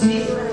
Sí.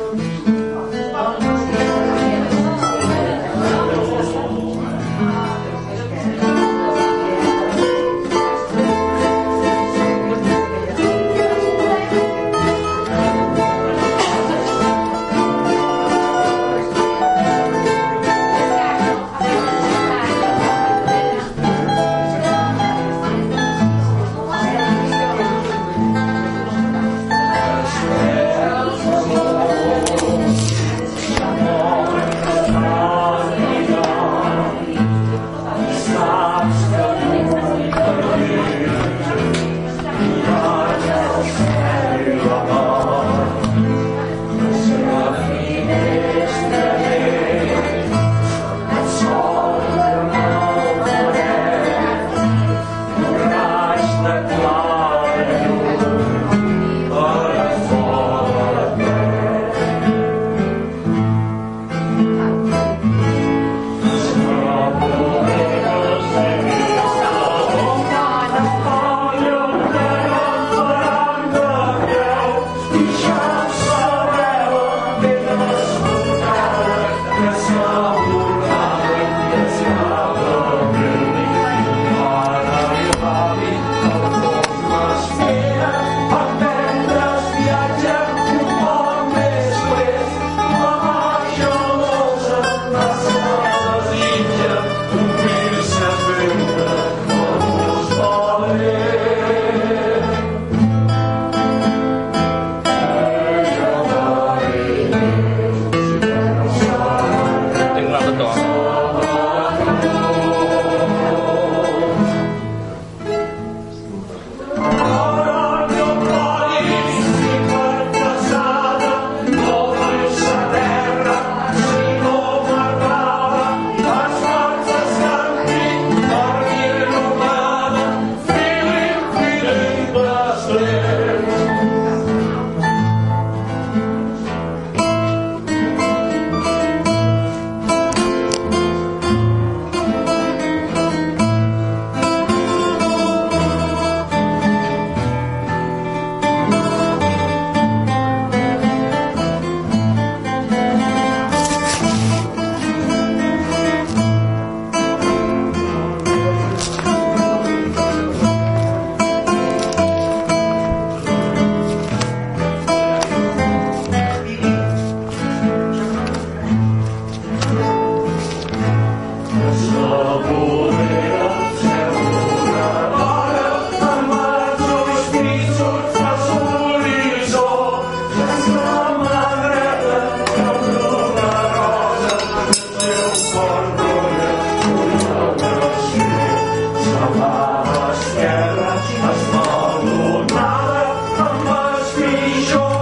mich show.